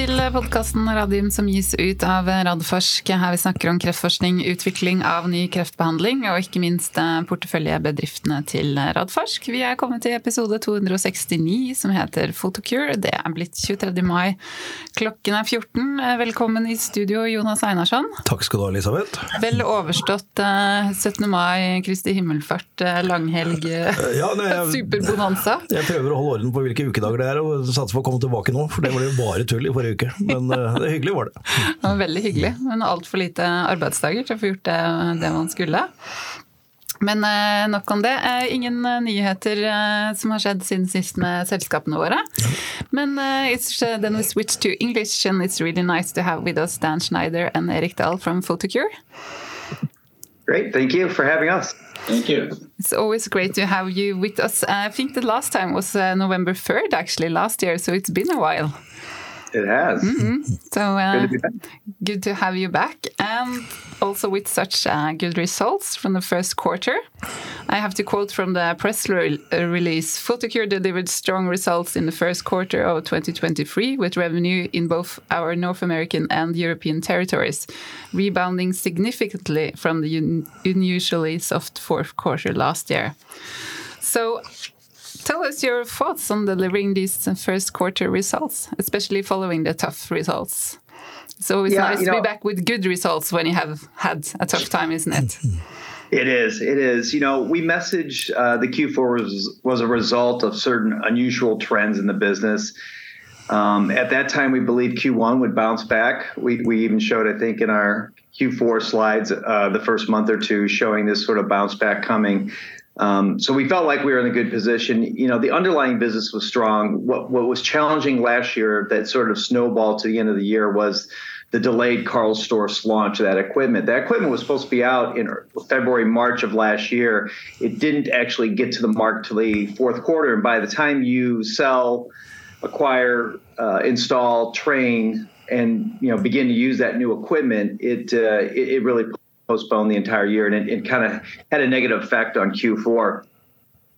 til podkasten Radium som gis ut av Radforsk. Her vi snakker om kreftforskning, utvikling av ny kreftbehandling og ikke minst eh, porteføljebedriftene til Radforsk. Vi er kommet til episode 269 som heter Photocure. Det er blitt 23. mai. Klokken er 14. Velkommen i studio, Jonas Einarsson. Takk skal du ha, Elisabeth. Vel overstått 17. Eh, mai, Kristi himmelfart, eh, langhelg, ja, nei, jeg, superbonanza. Jeg prøver å holde orden på hvilke ukedager det er og satser på å komme tilbake nå. for det var jo bare tull i forrige uke. Men uh, det hyggelig var det. Det var veldig hyggelig, men altfor lite arbeidsdager til å få gjort det, det man skulle. Men uh, nok om det. Uh, ingen nyheter som har skjedd siden sist med selskapene våre. Men then we switch to English, and it's really nice to have with us Dan Schneider and Erik Dahl from Photocure. Great, thank you for having us. Thank you. It's always great to have you with us. I think the last time was uh, November 3rd, actually, last year, so it's been a while. It has. Mm -hmm. So uh, good, to good, to have you back, and also with such uh, good results from the first quarter. I have to quote from the press re release: Photocure delivered strong results in the first quarter of 2023, with revenue in both our North American and European territories rebounding significantly from the un unusually soft fourth quarter last year. So Tell us your thoughts on delivering these first quarter results, especially following the tough results. So It's yeah, nice to know, be back with good results when you have had a tough time, isn't it? It is. It is. You know, we messaged uh, the Q4 was was a result of certain unusual trends in the business. Um, at that time, we believed Q1 would bounce back. We, we even showed, I think, in our Q4 slides, uh, the first month or two, showing this sort of bounce back coming. Um, so we felt like we were in a good position. You know, the underlying business was strong. What what was challenging last year that sort of snowballed to the end of the year was the delayed Karl Storz launch of that equipment. That equipment was supposed to be out in February, March of last year. It didn't actually get to the market till the fourth quarter, and by the time you sell, acquire, uh, install, train, and you know begin to use that new equipment, it uh, it, it really postponed the entire year, and it, it kind of had a negative effect on Q4.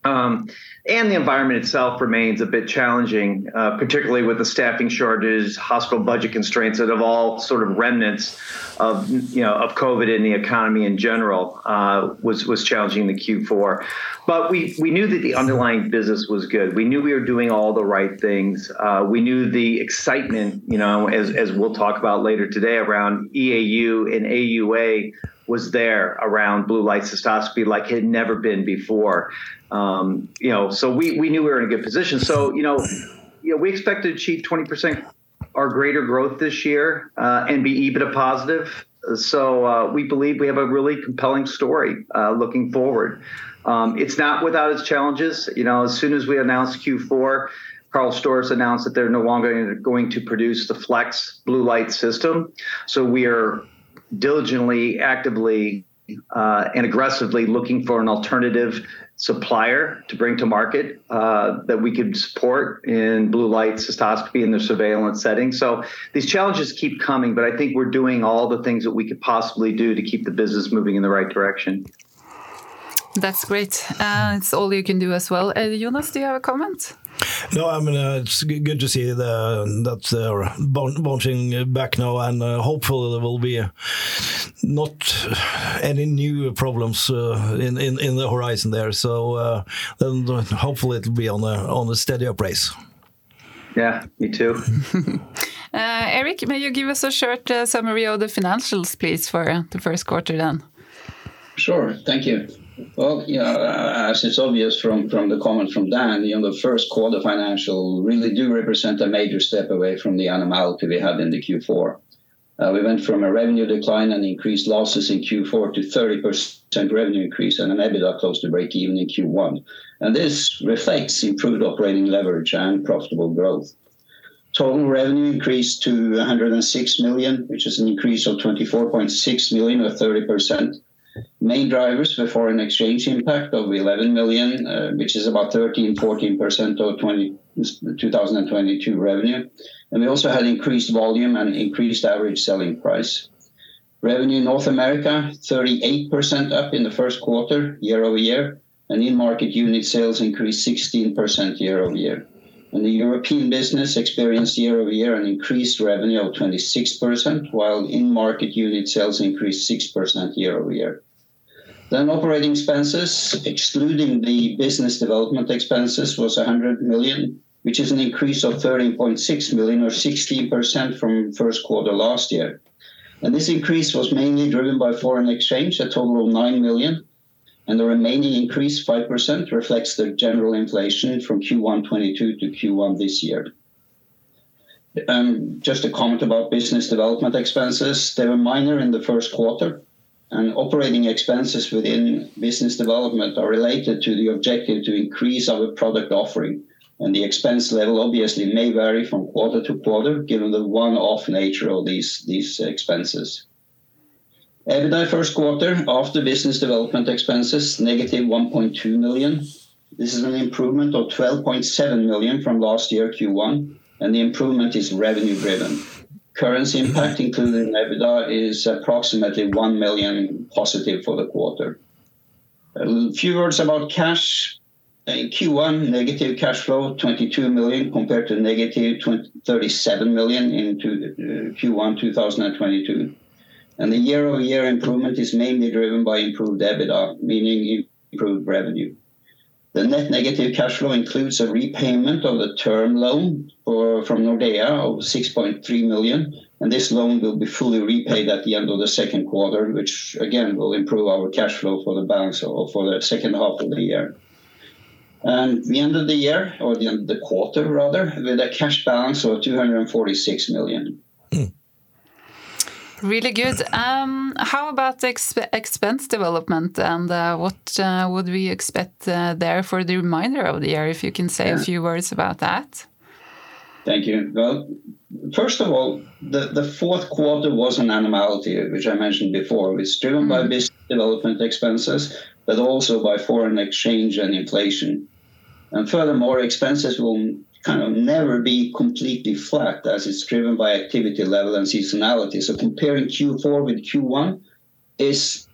Um, and the environment itself remains a bit challenging, uh, particularly with the staffing shortages, hospital budget constraints that have all sort of remnants of you know of COVID in the economy in general uh, was was challenging the Q4. But we we knew that the underlying business was good. We knew we were doing all the right things. Uh, we knew the excitement, you know, as as we'll talk about later today around EAU and AUA was there around blue light cystoscopy like it had never been before. Um, you know, so we, we knew we were in a good position. So, you know, you know, we expect to achieve 20% or greater growth this year uh, and be EBITDA positive. So uh, we believe we have a really compelling story uh, looking forward. Um, it's not without its challenges. You know, as soon as we announced Q4, Karl Storz announced that they're no longer going to produce the Flex blue light system. So we are diligently, actively, uh, and aggressively looking for an alternative supplier to bring to market uh, that we could support in blue light cystoscopy in the surveillance setting. So these challenges keep coming, but I think we're doing all the things that we could possibly do to keep the business moving in the right direction. That's great. Uh, it's all you can do as well. Uh, Jonas, do you have a comment? No, I mean uh, it's good to see the, that they're bouncing back now, and uh, hopefully there will be not any new problems uh, in, in in the horizon there. So uh, then hopefully it'll be on a on a steady up race. Yeah, me too. Uh, Erik, may you give us a short uh, summary of the financials, please, for the first quarter then? Sure, thank you. Well, yeah, uh, as it's obvious from, from the comment from Dan, you know, the first quarter financial really do represent a major step away from the anomaly we had in the Q4. Uh, we went from a revenue decline and increased losses in Q4 to 30% revenue increase and an EBITDA close to break even in Q1. And this reflects improved operating leverage and profitable growth. Total revenue increased to 106 million, which is an increase of 24.6 million or 30%. Main drivers were foreign exchange impact of 11 million, uh, which is about 13, 14% of 20, 2022 revenue. And we also had increased volume and increased average selling price. Revenue in North America, 38% up in the first quarter, year over year, and in market unit sales increased 16% year over year. And the European business experienced year-over-year an increased revenue of 26%, while in-market unit sales increased 6% year-over-year. Then operating expenses, excluding the business development expenses, was 100 million, which is an increase of 13.6 million or 16% from first quarter last year. And this increase was mainly driven by foreign exchange, a total of 9 million, and the remaining increase, 5%, reflects the general inflation from Q1 2022 to Q1 this year. Um, just a comment about business development expenses. They were minor in the first quarter, and operating expenses within business development are related to the objective to increase our product offering, and the expense level obviously may vary from quarter to quarter, given the one-off nature of these, these expenses. EBITDA first quarter, after business development expenses, negative 1.2 million. This is an improvement of 12.7 million from last year, Q1, and the improvement is revenue driven. Currency impact, including EBITDA, is approximately 1 million positive for the quarter. A few words about cash. In Q1, negative cash flow, 22 million, compared to negative 37 million in uh, Q1 2022. And the year-over-year improvement is mainly driven by improved EBITDA, meaning improved revenue. The net negative cash flow includes a repayment of the term loan from Nordea of 6.3 million, and this loan will be fully repaid at the end of the second quarter, which again, will improve our cash flow for the balance or for the second half of the year. And the end of the year, or the end of the quarter rather, with a cash balance of 246 million. Really good. Um, how about the expense development, and uh, what uh, would we expect uh, there for the remainder of the year? If you can say a few words about that. Thank you. Well, first of all, the the fourth quarter was an anomaly, which I mentioned before. It's driven by hmm. business development expenses, but also by foreign exchange and inflation. And furthermore, expenses will kind of never be completely flat, as it's driven by activity level and seasonality. So comparing Q4 with Q1 is...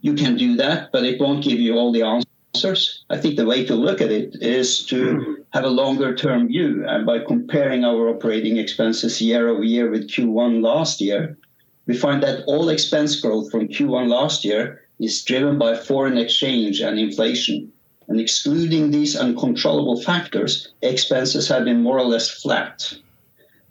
You can do that, but it won't give you all the answers. I think the way to look at it is to have a longer term view, and by comparing our operating expenses year-over-year with Q1 last year, we find that all expense growth from Q1 last year is driven by foreign exchange and inflation. And excluding these uncontrollable factors, expenses have been more or less flat.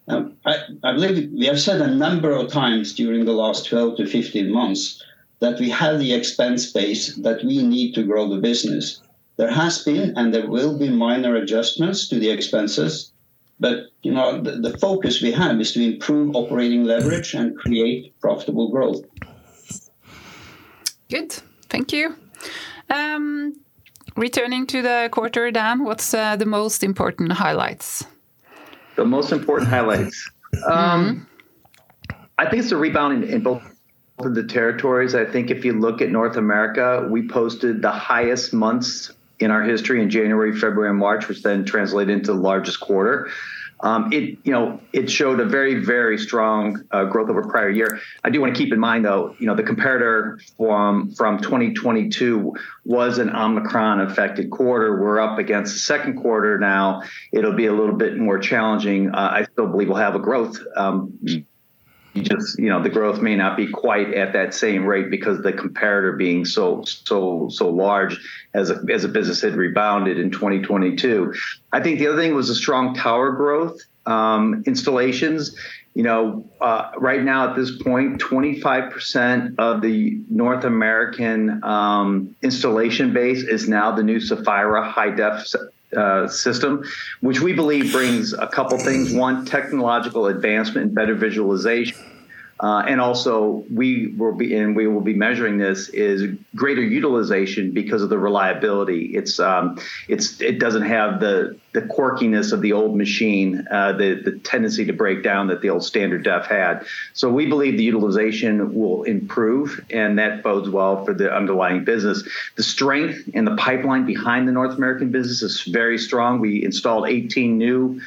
Um, I believe we have said a number of times during the last 12 to 15 months that we have the expense base that we need to grow the business. There has been, and there will be minor adjustments to the expenses, but, you know, the focus we have is to improve operating leverage and create profitable growth. Good. Thank you. Um, Returning to the quarter, Dan, what's the most important highlights? The most important highlights? Mm-hmm. I think it's a rebound in both of the territories. I think if you look at North America, we posted the highest months in our history in January, February, and March, which then translated into the largest quarter. Um, it, you know, it showed a very, very strong uh, growth over prior year. I do want to keep in mind, though, you know, the comparator from from 2022 was an Omicron-affected quarter. We're up against the second quarter now. It'll be a little bit more challenging. Uh, I still believe we'll have a growth. Um, Just, you know, the growth may not be quite at that same rate because the comparator being so so so large as a as a business had rebounded in 2022. I think the other thing was a strong tower growth. um, Installations, you know, right now at this point, 25% of the North American um, installation base is now the new Saphira high-def system, which we believe brings a couple things. One, technological advancement and better visualization. And also, we will be and we will be measuring this, is greater utilization because of the reliability. It's um, it's it doesn't have the the quirkiness of the old machine, the the tendency to break down that the old standard def had. So we believe the utilization will improve, and that bodes well for the underlying business. The strength and the pipeline behind the North American business is very strong. We installed 18 new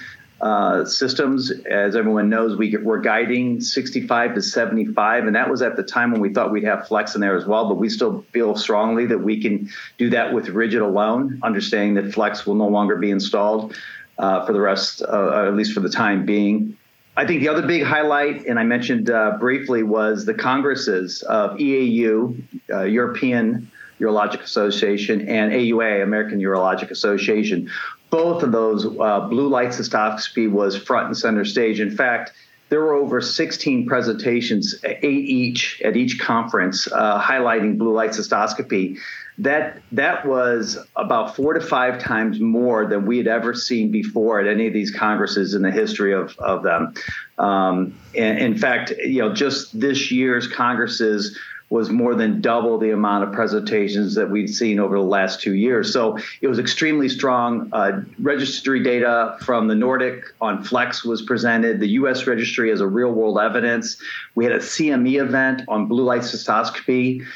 systems. As everyone knows, we're guiding 65 to 75, and that was at the time when we thought we'd have flex in there as well. But we still feel strongly that we can do that with rigid alone, understanding that flex will no longer be installed. uh, for the rest, uh, at least for the time being. I think the other big highlight, and I mentioned uh, briefly, was the congresses of EAU, uh, European Urologic Association, and AUA, American Urologic Association. Both of those, uh, blue light cystoscopy was front and center stage. In fact, there were over 16 presentations, eight each at each conference, uh, highlighting blue light cystoscopy that that was about four to five times more than we had ever seen before at any of these congresses in the history of, of them. Um, and in fact, you know, just this year's congresses was more than double the amount of presentations that we'd seen over the last two years. So it was extremely strong. Uh, registry data from the Nordic on Flex was presented. The U.S. registry as a real world evidence. We had a CME event on blue light cystoscopy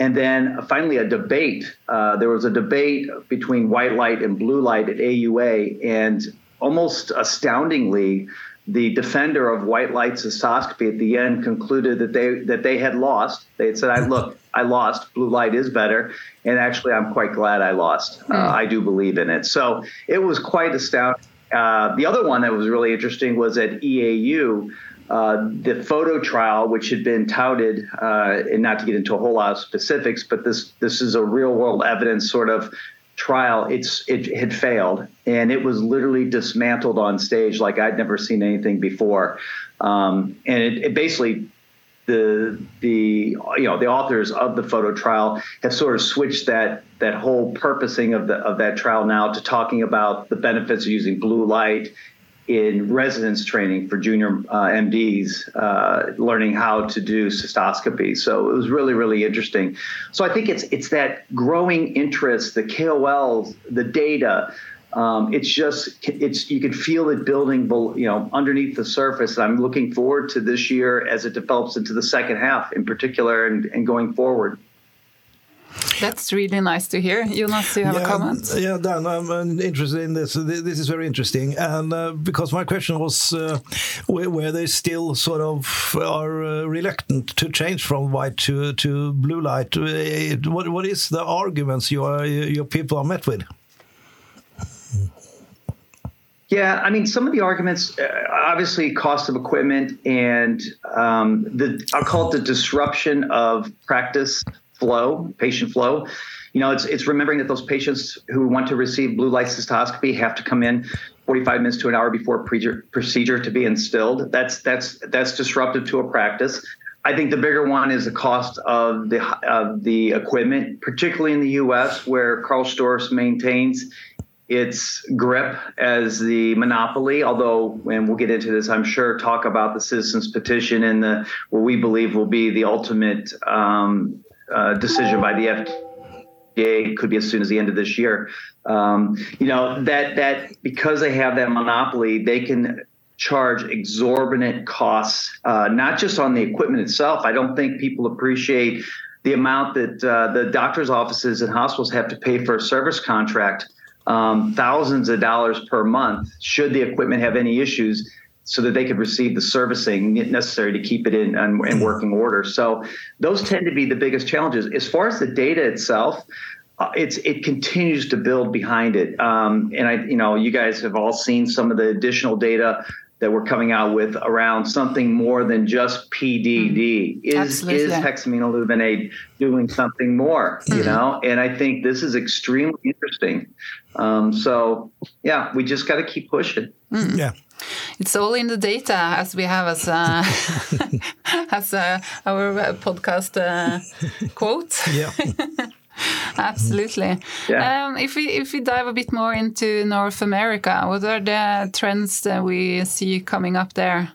and then finally, a debate. Uh, there was a debate between white light and blue light at AUA, and almost astoundingly, the defender of white light cystoscopy at the end concluded that they that they had lost. They had said, "I look, I lost. Blue light is better, and actually, I'm quite glad I lost. Uh, I do believe in it." So it was quite astounding. Uh, the other one that was really interesting was at EAU. Uh, the photo trial, which had been touted, uh, and not to get into a whole lot of specifics, but this this is a real world evidence sort of trial. It's it had failed, and it was literally dismantled on stage like I'd never seen anything before, um, and it, it basically. The, the you know the authors of the photo trial have sort of switched that that whole purposing of the of that trial now to talking about the benefits of using blue light in residence training for junior uh, MDs, uh, learning how to do cystoscopy. So it was really, really interesting. So I think it's it's that growing interest, the KOLs, the data. Um, it's just it's you can feel it building, you know, underneath the surface. I'm looking forward to this year as it develops into the second half, in particular, and, and going forward. That's really nice to hear. Jonas, do you have yeah, a comment? Yeah, Dan, I'm interested in this. This is very interesting. And uh, because my question was uh, where they still sort of are uh, reluctant to change from white to, to blue light. Uh, what, what is the arguments your, your people are met with? Yeah, I mean, some of the arguments, uh, obviously, cost of equipment and um, the I'll call it the disruption of practice flow, patient flow. You know, it's it's remembering that those patients who want to receive blue light cystoscopy have to come in 45 minutes to an hour before pre- procedure to be instilled. That's that's that's disruptive to a practice. I think the bigger one is the cost of the of the equipment, particularly in the U.S., where Karl Storz maintains its grip as the monopoly. Although, and we'll get into this, I'm sure, talk about the citizens petition and the what we believe will be the ultimate um, uh, decision by the FDA could be as soon as the end of this year. Um, you know that that because they have that monopoly, they can charge exorbitant costs, uh, not just on the equipment itself. I don't think people appreciate the amount that uh, the doctors' offices and hospitals have to pay for a service contract, um, thousands of dollars per month, should the equipment have any issues so that they could receive the servicing necessary to keep it in, in, in mm-hmm. working order. So those tend to be the biggest challenges. As far as the data itself, uh, it's it continues to build behind it. Um, and I, you know, you guys have all seen some of the additional data that we're coming out with around something more than just PDD. Mm-hmm. Is is hexaminolevulinate doing something more? Mm-hmm. You know, and I think this is extremely interesting. Um, so yeah, we just got to keep pushing. Mm-hmm. Yeah. It's all in the data, as we have as uh, as uh, our podcast uh, quote. Yeah. Absolutely. Yeah. Um, if we if we dive a bit more into North America, what are the trends that we see coming up there?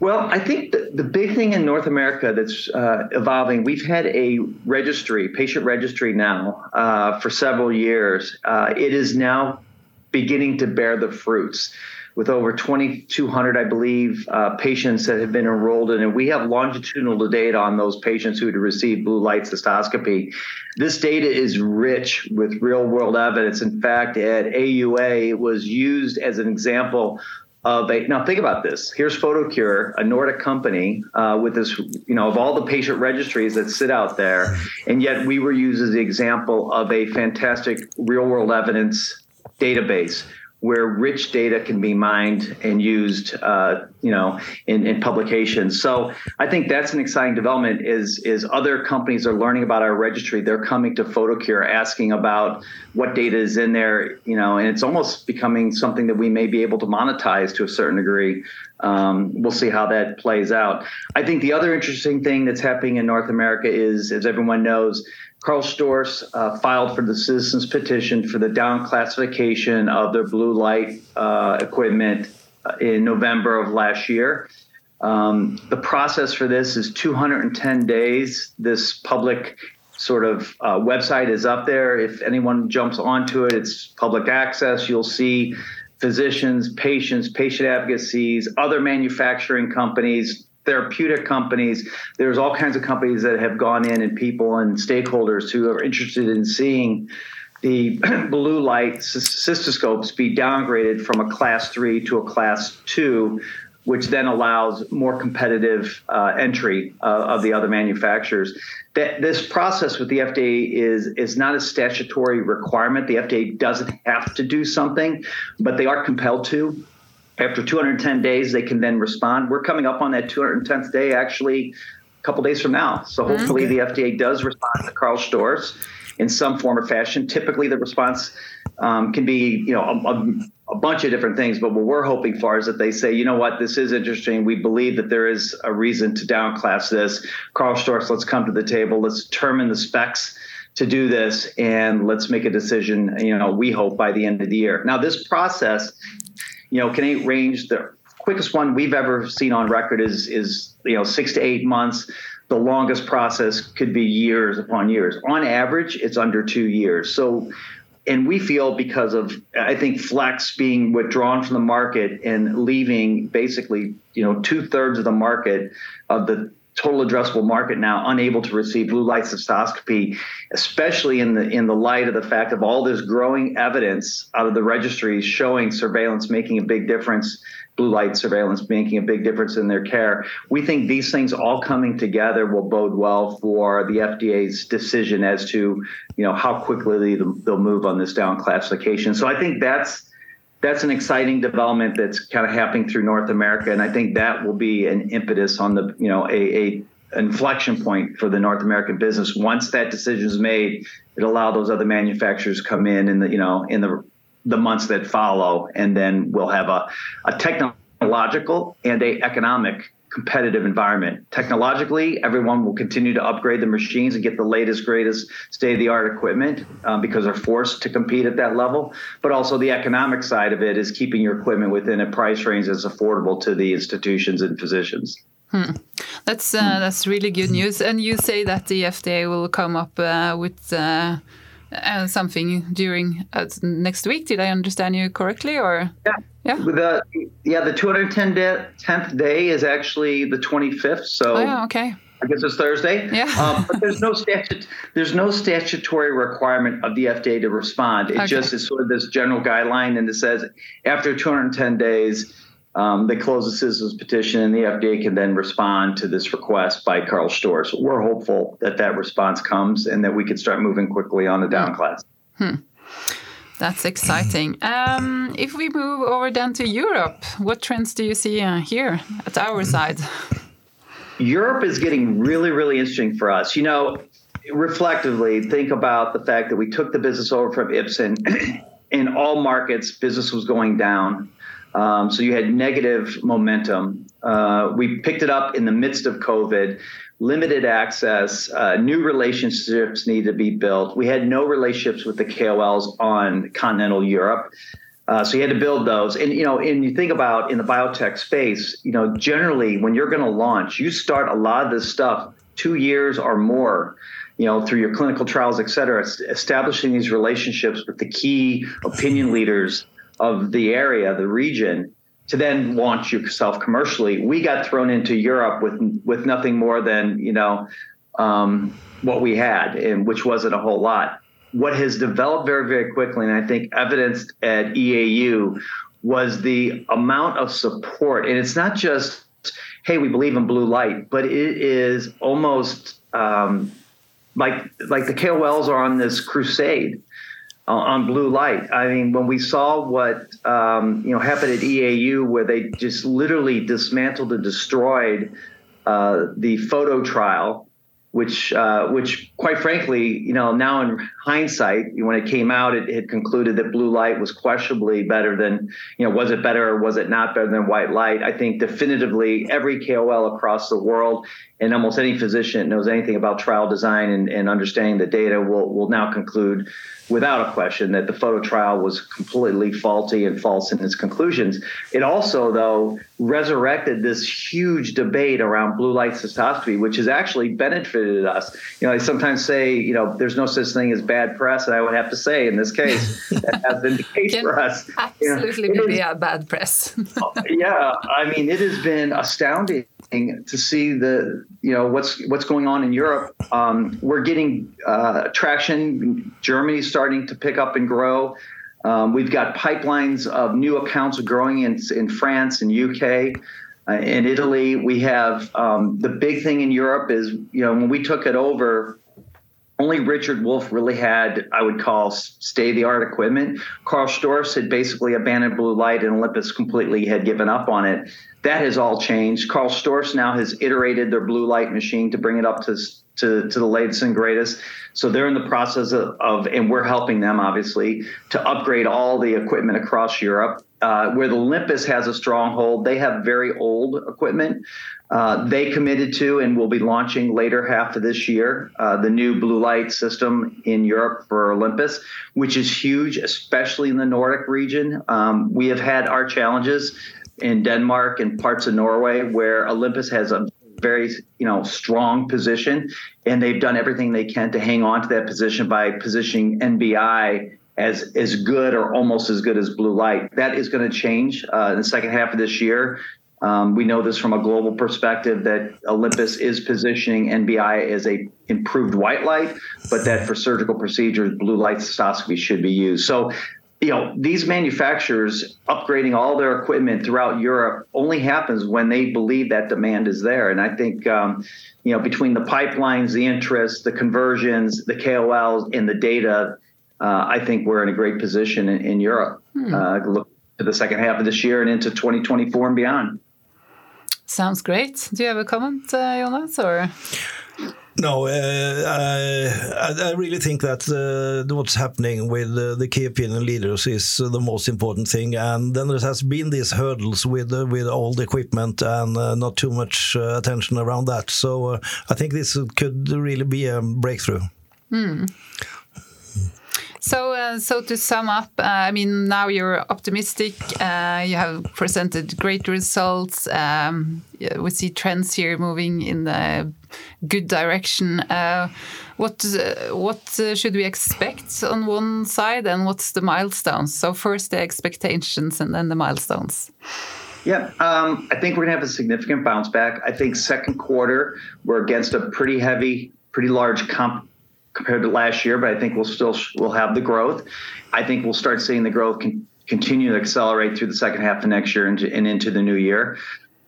Well, I think the, the big thing in North America that's uh, evolving, we've had a registry, patient registry now uh, for several years. Uh, it is now beginning to bear the fruits with over 2,200, I believe, uh, patients that have been enrolled in it. We have longitudinal data on those patients who had received blue light cystoscopy. This data is rich with real world evidence. In fact, at AUA, it was used as an example of a now think about this here's photocure a nordic company uh, with this you know of all the patient registries that sit out there and yet we were used as the example of a fantastic real world evidence database where rich data can be mined and used, uh, you know, in, in publications. So I think that's an exciting development. Is is other companies are learning about our registry. They're coming to Photocure asking about what data is in there, you know, and it's almost becoming something that we may be able to monetize to a certain degree. Um, we'll see how that plays out. I think the other interesting thing that's happening in North America is, as everyone knows, Karl Storz uh, filed for the citizens petition for the down classification of their blue light uh, equipment in November of last year. Um, the process for this is 210 days. This public sort of uh, website is up there. If anyone jumps onto it, it's public access. You'll see physicians, patients, patient advocacies, other manufacturing companies, therapeutic companies. There's all kinds of companies that have gone in and people and stakeholders who are interested in seeing the blue light cystoscopes be downgraded from a class three to a class two, which then allows more competitive uh, entry uh, of the other manufacturers. That this process with the FDA is is not a statutory requirement. The FDA doesn't have to do something, but they are compelled to after 210 days, they can then respond. We're coming up on that 210th day actually a couple days from now. So mm-hmm. hopefully okay. the FDA does respond to Karl Storz in some form or fashion. Typically, the response um, can be, you know, a, a, bunch of different things. But what we're hoping for is that they say, you know what, this is interesting. We believe that there is a reason to downclass this. Karl Storz, let's come to the table. Let's determine the specs to do this and let's make a decision you know we hope by the end of the year now this process you know, can range the quickest one we've ever seen on record is is you know six to eight months. The longest process could be years upon years. On average, it's under two years. So, and we feel because of I think Flex being withdrawn from the market and leaving basically you know two thirds of the market of the total addressable market now unable to receive blue light cystoscopy, especially in the in the light of the fact of all this growing evidence out of the registries showing surveillance making a big difference, blue light surveillance making a big difference in their care. We think these things all coming together will bode well for the FDA's decision as to you know how quickly they'll move on this down classification. So I think that's that's an exciting development that's kind of happening through North America, and I think that will be an impetus on the you know a, a inflection point for the North American business. Once that decision is made, it'll allow those other manufacturers come in in the you know in the the months that follow, and then we'll have a, a technological and a economic competitive environment. Technologically, everyone will continue to upgrade the machines and get the latest, greatest state of the art equipment um, because they're forced to compete at that level. But also, the economic side of it is keeping your equipment within a price range that's affordable to the institutions and physicians. Hmm. That's uh, that's really good news. And you say that the FDA will come up uh, with uh, uh, something during uh, next week. Did I understand you correctly? Or yeah, yeah, the yeah the 210th day is actually the 25th. So oh, yeah, okay. I guess it's Thursday. Yeah. um, but there's no statute. There's no statutory requirement of the FDA to respond. It okay. just is sort of this general guideline, and it says after 210 days um, they close the citizens petition, and the FDA can then respond to this request by Karl Storz. So we're hopeful that that response comes and that we can start moving quickly on the down class. Hmm. That's exciting. Um, if we move over then to Europe, what trends do you see uh, here at our side? Europe is getting really, really interesting for us. You know, reflectively, think about the fact that we took the business over from Ipsen. In all markets, business was going down. Um, so you had negative momentum. Uh, we picked it up in the midst of COVID, limited access, uh, new relationships needed to be built. We had no relationships with the KOLs on continental Europe. Uh, so you had to build those, and you know, and you think about in the biotech space, you know, generally when you're going to launch, you start a lot of this stuff two years or more you know, through your clinical trials, et cetera, establishing these relationships with the key opinion leaders of the area, the region, to then launch yourself commercially. We got thrown into Europe with with nothing more than you know um, what we had, and which wasn't a whole lot. What has developed very very quickly, and I think evidenced at EAU, was the amount of support, and it's not just hey we believe in blue light, but it is almost um, like like the KOLs are on this crusade on blue light. I mean, when we saw what um, you know happened at EAU, where they just literally dismantled and destroyed uh, the photo trial which uh, which quite frankly, you know, now in hindsight, when it came out, it, concluded that blue light was questionably better than, you know, was it better or was it not better than white light? I think definitively every KOL across the world and almost any physician that knows anything about trial design and, and understanding the data will will now conclude without a question that the photo trial was completely faulty and false in its conclusions. It also, though, resurrected this huge debate around blue light cystoscopy, which has actually benefited us. You know, I sometimes say, you know, there's no such thing as bad press, and I would have to say in this case that has been the case for us. Absolutely, you know, be a bad press. yeah, I mean, it has been astounding to see the you know what's what's going on in Europe. Um, we're getting uh, traction. Germany's starting to pick up and grow. Um, we've got pipelines of new accounts growing in in France and UK. Uh, in Italy, we have um, the big thing in Europe is you know when we took it over, only Richard Wolf really had, I would call, state of the art equipment. Karl Storz had basically abandoned blue light, and Olympus completely had given up on it. That has all changed. Karl Storz now has iterated their blue light machine to bring it up to, to, to the latest and greatest. So they're in the process of, of, and we're helping them obviously to upgrade all the equipment across Europe. Uh, where the Olympus has a stronghold, they have very old equipment. Uh, they committed to and will be launching later half of this year uh, the new blue light system in Europe for Olympus, which is huge, especially in the Nordic region. Um, we have had our challenges in Denmark and parts of Norway where Olympus has a very you know strong position and they've done everything they can to hang on to that position by positioning NBI as as good or almost as good as blue light. That is going to change uh, in the second half of this year. Um, we know this from a global perspective that Olympus is positioning NBI as a improved white light, but that for surgical procedures, blue light cystoscopy should be used. So you know, these manufacturers upgrading all their equipment throughout Europe only happens when they believe that demand is there. And I think, um, you know, between the pipelines, the interest, the conversions, the KOLs, and the data, uh, I think we're in a great position in, in Europe. Hmm. Uh, look to the second half of this year and into 2024 and beyond. Sounds great. Do you have a comment, uh, Jonas, or? No, uh, I, I, really think that uh, what's happening with uh, the key opinion leaders is the most important thing. And then there has been these hurdles with uh, with old equipment and uh, not too much uh, attention around that. So I think this could really be a breakthrough. Hmm. So, uh, so to sum up, uh, I mean, now you're optimistic. Uh, you have presented great results. Um, we see trends here moving in the good direction. Uh, what uh, what uh, should we expect on one side, and what's the milestones? So first the expectations, and then the milestones. Yeah, um, I think we're gonna have a significant bounce back. I think second quarter we're against a pretty heavy, pretty large comp compared to last year, but I think we'll still we'll have the growth. I think we'll start seeing the growth con- continue to accelerate through the second half of next year and, and into the new year.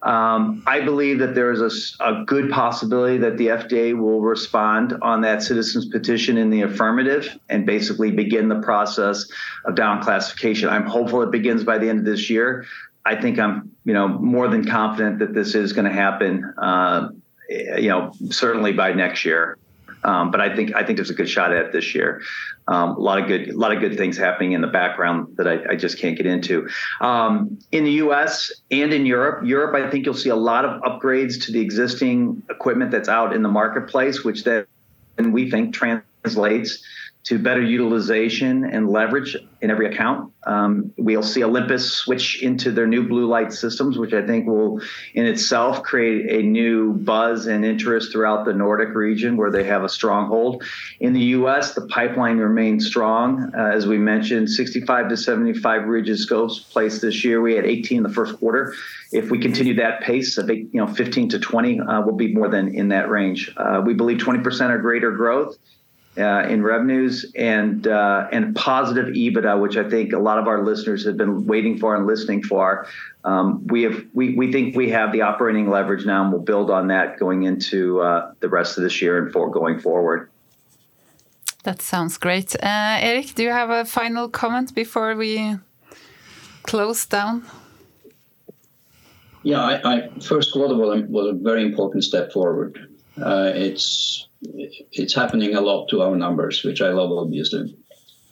Um, I believe that there is a, a, good possibility that the FDA will respond on that citizens petition in the affirmative and basically begin the process of down classification. I'm hopeful it begins by the end of this year. I think I'm, you know, more than confident that this is going to happen. Uh, you know, certainly by next year. Um, but I think I think there's a good shot at it this year. Um, a lot of good a lot of good things happening in the background that I, I just can't get into. Um, in the U.S. and in Europe, Europe I think you'll see a lot of upgrades to the existing equipment that's out in the marketplace, which then we think translates to better utilization and leverage in every account. Um, we'll see Olympus switch into their new blue light systems, which I think will in itself create a new buzz and interest throughout the Nordic region where they have a stronghold. In the US, the pipeline remains strong. Uh, as we mentioned, 65 to 75 rigid scopes placed this year. We had 18 in the first quarter. If we continue that pace, think you know 15 to 20 uh, will be more than in that range. Uh, we believe 20% or greater growth uh, in revenues and uh, and positive EBITDA, which I think a lot of our listeners have been waiting for and listening for. Um, we have we, we think we have the operating leverage now, and we'll build on that going into uh, the rest of this year and for going forward. That sounds great. Uh, Erik, do you have a final comment before we close down? Yeah, I, I first quarter was a, was a very important step forward. Uh, it's it's happening a lot to our numbers, which I love, obviously.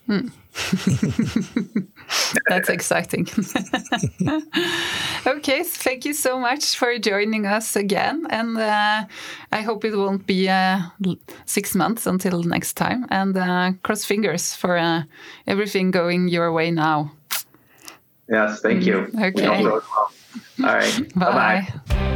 Hmm. That's exciting. okay, thank you so much for joining us again. And uh, I hope it won't be uh, six months until next time. And uh, cross fingers for uh, everything going your way now. Yes, thank you. Okay. All right. Bye. Bye.